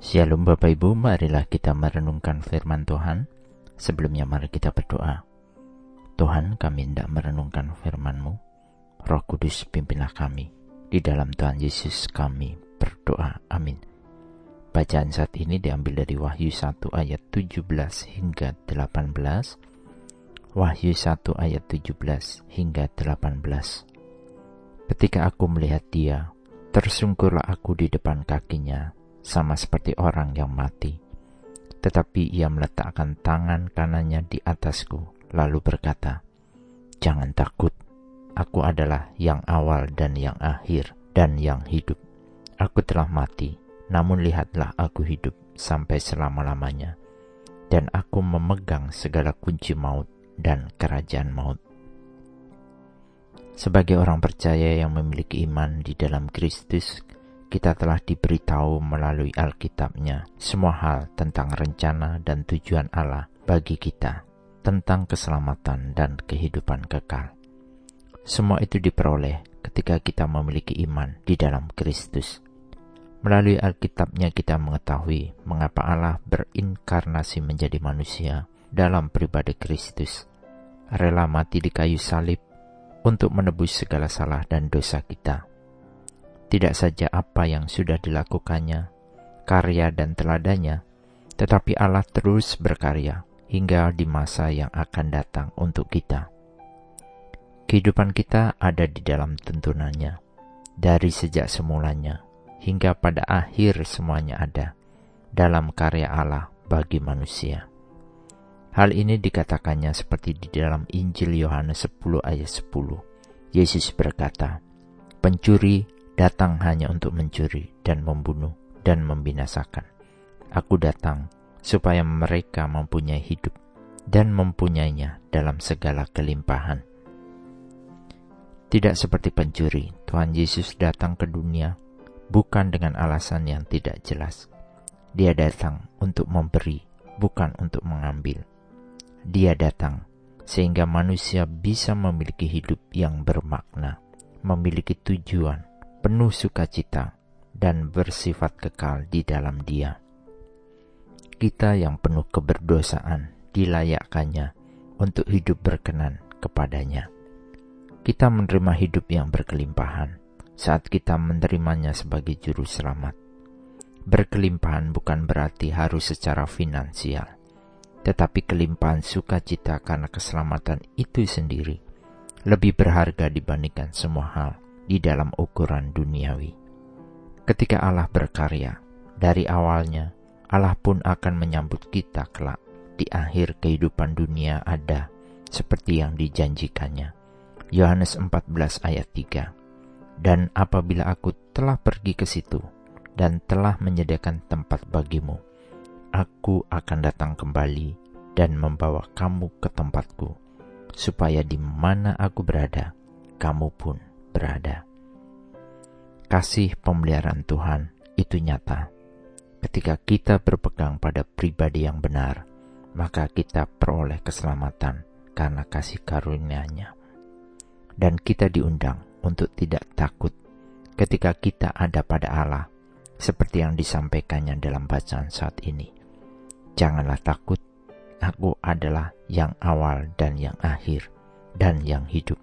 Shalom Bapak Ibu, marilah kita merenungkan firman Tuhan. Sebelumnya mari kita berdoa. Tuhan kami hendak merenungkan firman-Mu. Roh Kudus pimpinlah kami. Di dalam Tuhan Yesus kami berdoa. Amin. Bacaan saat ini diambil dari Wahyu 1 ayat 17 hingga 18. Wahyu 1 ayat 17 hingga 18. Ketika aku melihat dia, tersungkurlah aku di depan kakinya sama seperti orang yang mati. Tetapi ia meletakkan tangan kanannya di atasku, lalu berkata, "Jangan takut, aku adalah yang awal dan yang akhir dan yang hidup. Aku telah mati, namun lihatlah aku hidup sampai selama-lamanya, dan aku memegang segala kunci maut dan kerajaan maut." Sebagai orang percaya yang memiliki iman di dalam Kristus, kita telah diberitahu melalui Alkitabnya semua hal tentang rencana dan tujuan Allah bagi kita, tentang keselamatan dan kehidupan kekal. Semua itu diperoleh ketika kita memiliki iman di dalam Kristus. Melalui Alkitabnya kita mengetahui mengapa Allah berinkarnasi menjadi manusia dalam pribadi Kristus, rela mati di kayu salib untuk menebus segala salah dan dosa kita tidak saja apa yang sudah dilakukannya, karya dan teladannya, tetapi Allah terus berkarya hingga di masa yang akan datang untuk kita. Kehidupan kita ada di dalam tuntunannya, dari sejak semulanya hingga pada akhir semuanya ada dalam karya Allah bagi manusia. Hal ini dikatakannya seperti di dalam Injil Yohanes 10 ayat 10. Yesus berkata, Pencuri datang hanya untuk mencuri dan membunuh dan membinasakan. Aku datang supaya mereka mempunyai hidup dan mempunyainya dalam segala kelimpahan. Tidak seperti pencuri, Tuhan Yesus datang ke dunia bukan dengan alasan yang tidak jelas. Dia datang untuk memberi, bukan untuk mengambil. Dia datang sehingga manusia bisa memiliki hidup yang bermakna, memiliki tujuan, penuh sukacita, dan bersifat kekal di dalam Dia. Kita yang penuh keberdosaan dilayakkannya untuk hidup berkenan kepadanya. Kita menerima hidup yang berkelimpahan saat kita menerimanya sebagai juru selamat. Berkelimpahan bukan berarti harus secara finansial, tetapi kelimpahan sukacita karena keselamatan itu sendiri lebih berharga dibandingkan semua hal di dalam ukuran duniawi. Ketika Allah berkarya, dari awalnya Allah pun akan menyambut kita kelak di akhir kehidupan dunia ada seperti yang dijanjikannya. Yohanes 14 ayat 3 Dan apabila aku telah pergi ke situ dan telah menyediakan tempat bagimu, aku akan datang kembali dan membawa kamu ke tempatku, supaya di mana aku berada, kamu pun berada. Kasih pemeliharaan Tuhan itu nyata. Ketika kita berpegang pada pribadi yang benar, maka kita peroleh keselamatan karena kasih karunia-Nya. Dan kita diundang untuk tidak takut ketika kita ada pada Allah, seperti yang disampaikannya dalam bacaan saat ini. Janganlah takut, aku adalah yang awal dan yang akhir dan yang hidup.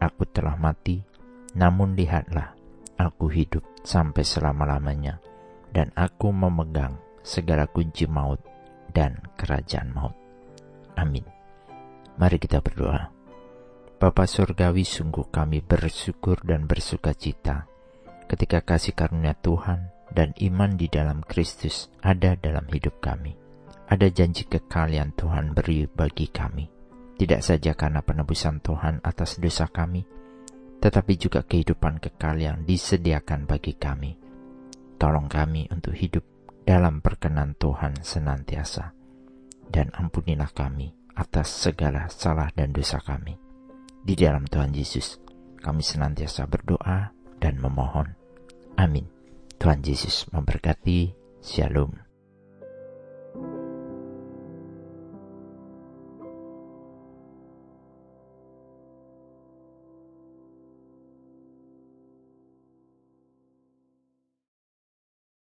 Aku telah mati, namun lihatlah, aku hidup sampai selama-lamanya, dan aku memegang segala kunci maut dan kerajaan maut. Amin. Mari kita berdoa. Bapa Surgawi sungguh kami bersyukur dan bersuka cita ketika kasih karunia Tuhan dan iman di dalam Kristus ada dalam hidup kami. Ada janji kekal yang Tuhan beri bagi kami. Tidak saja karena penebusan Tuhan atas dosa kami, tetapi juga kehidupan kekal yang disediakan bagi kami. Tolong kami untuk hidup dalam perkenan Tuhan senantiasa, dan ampunilah kami atas segala salah dan dosa kami. Di dalam Tuhan Yesus, kami senantiasa berdoa dan memohon. Amin. Tuhan Yesus memberkati. Shalom.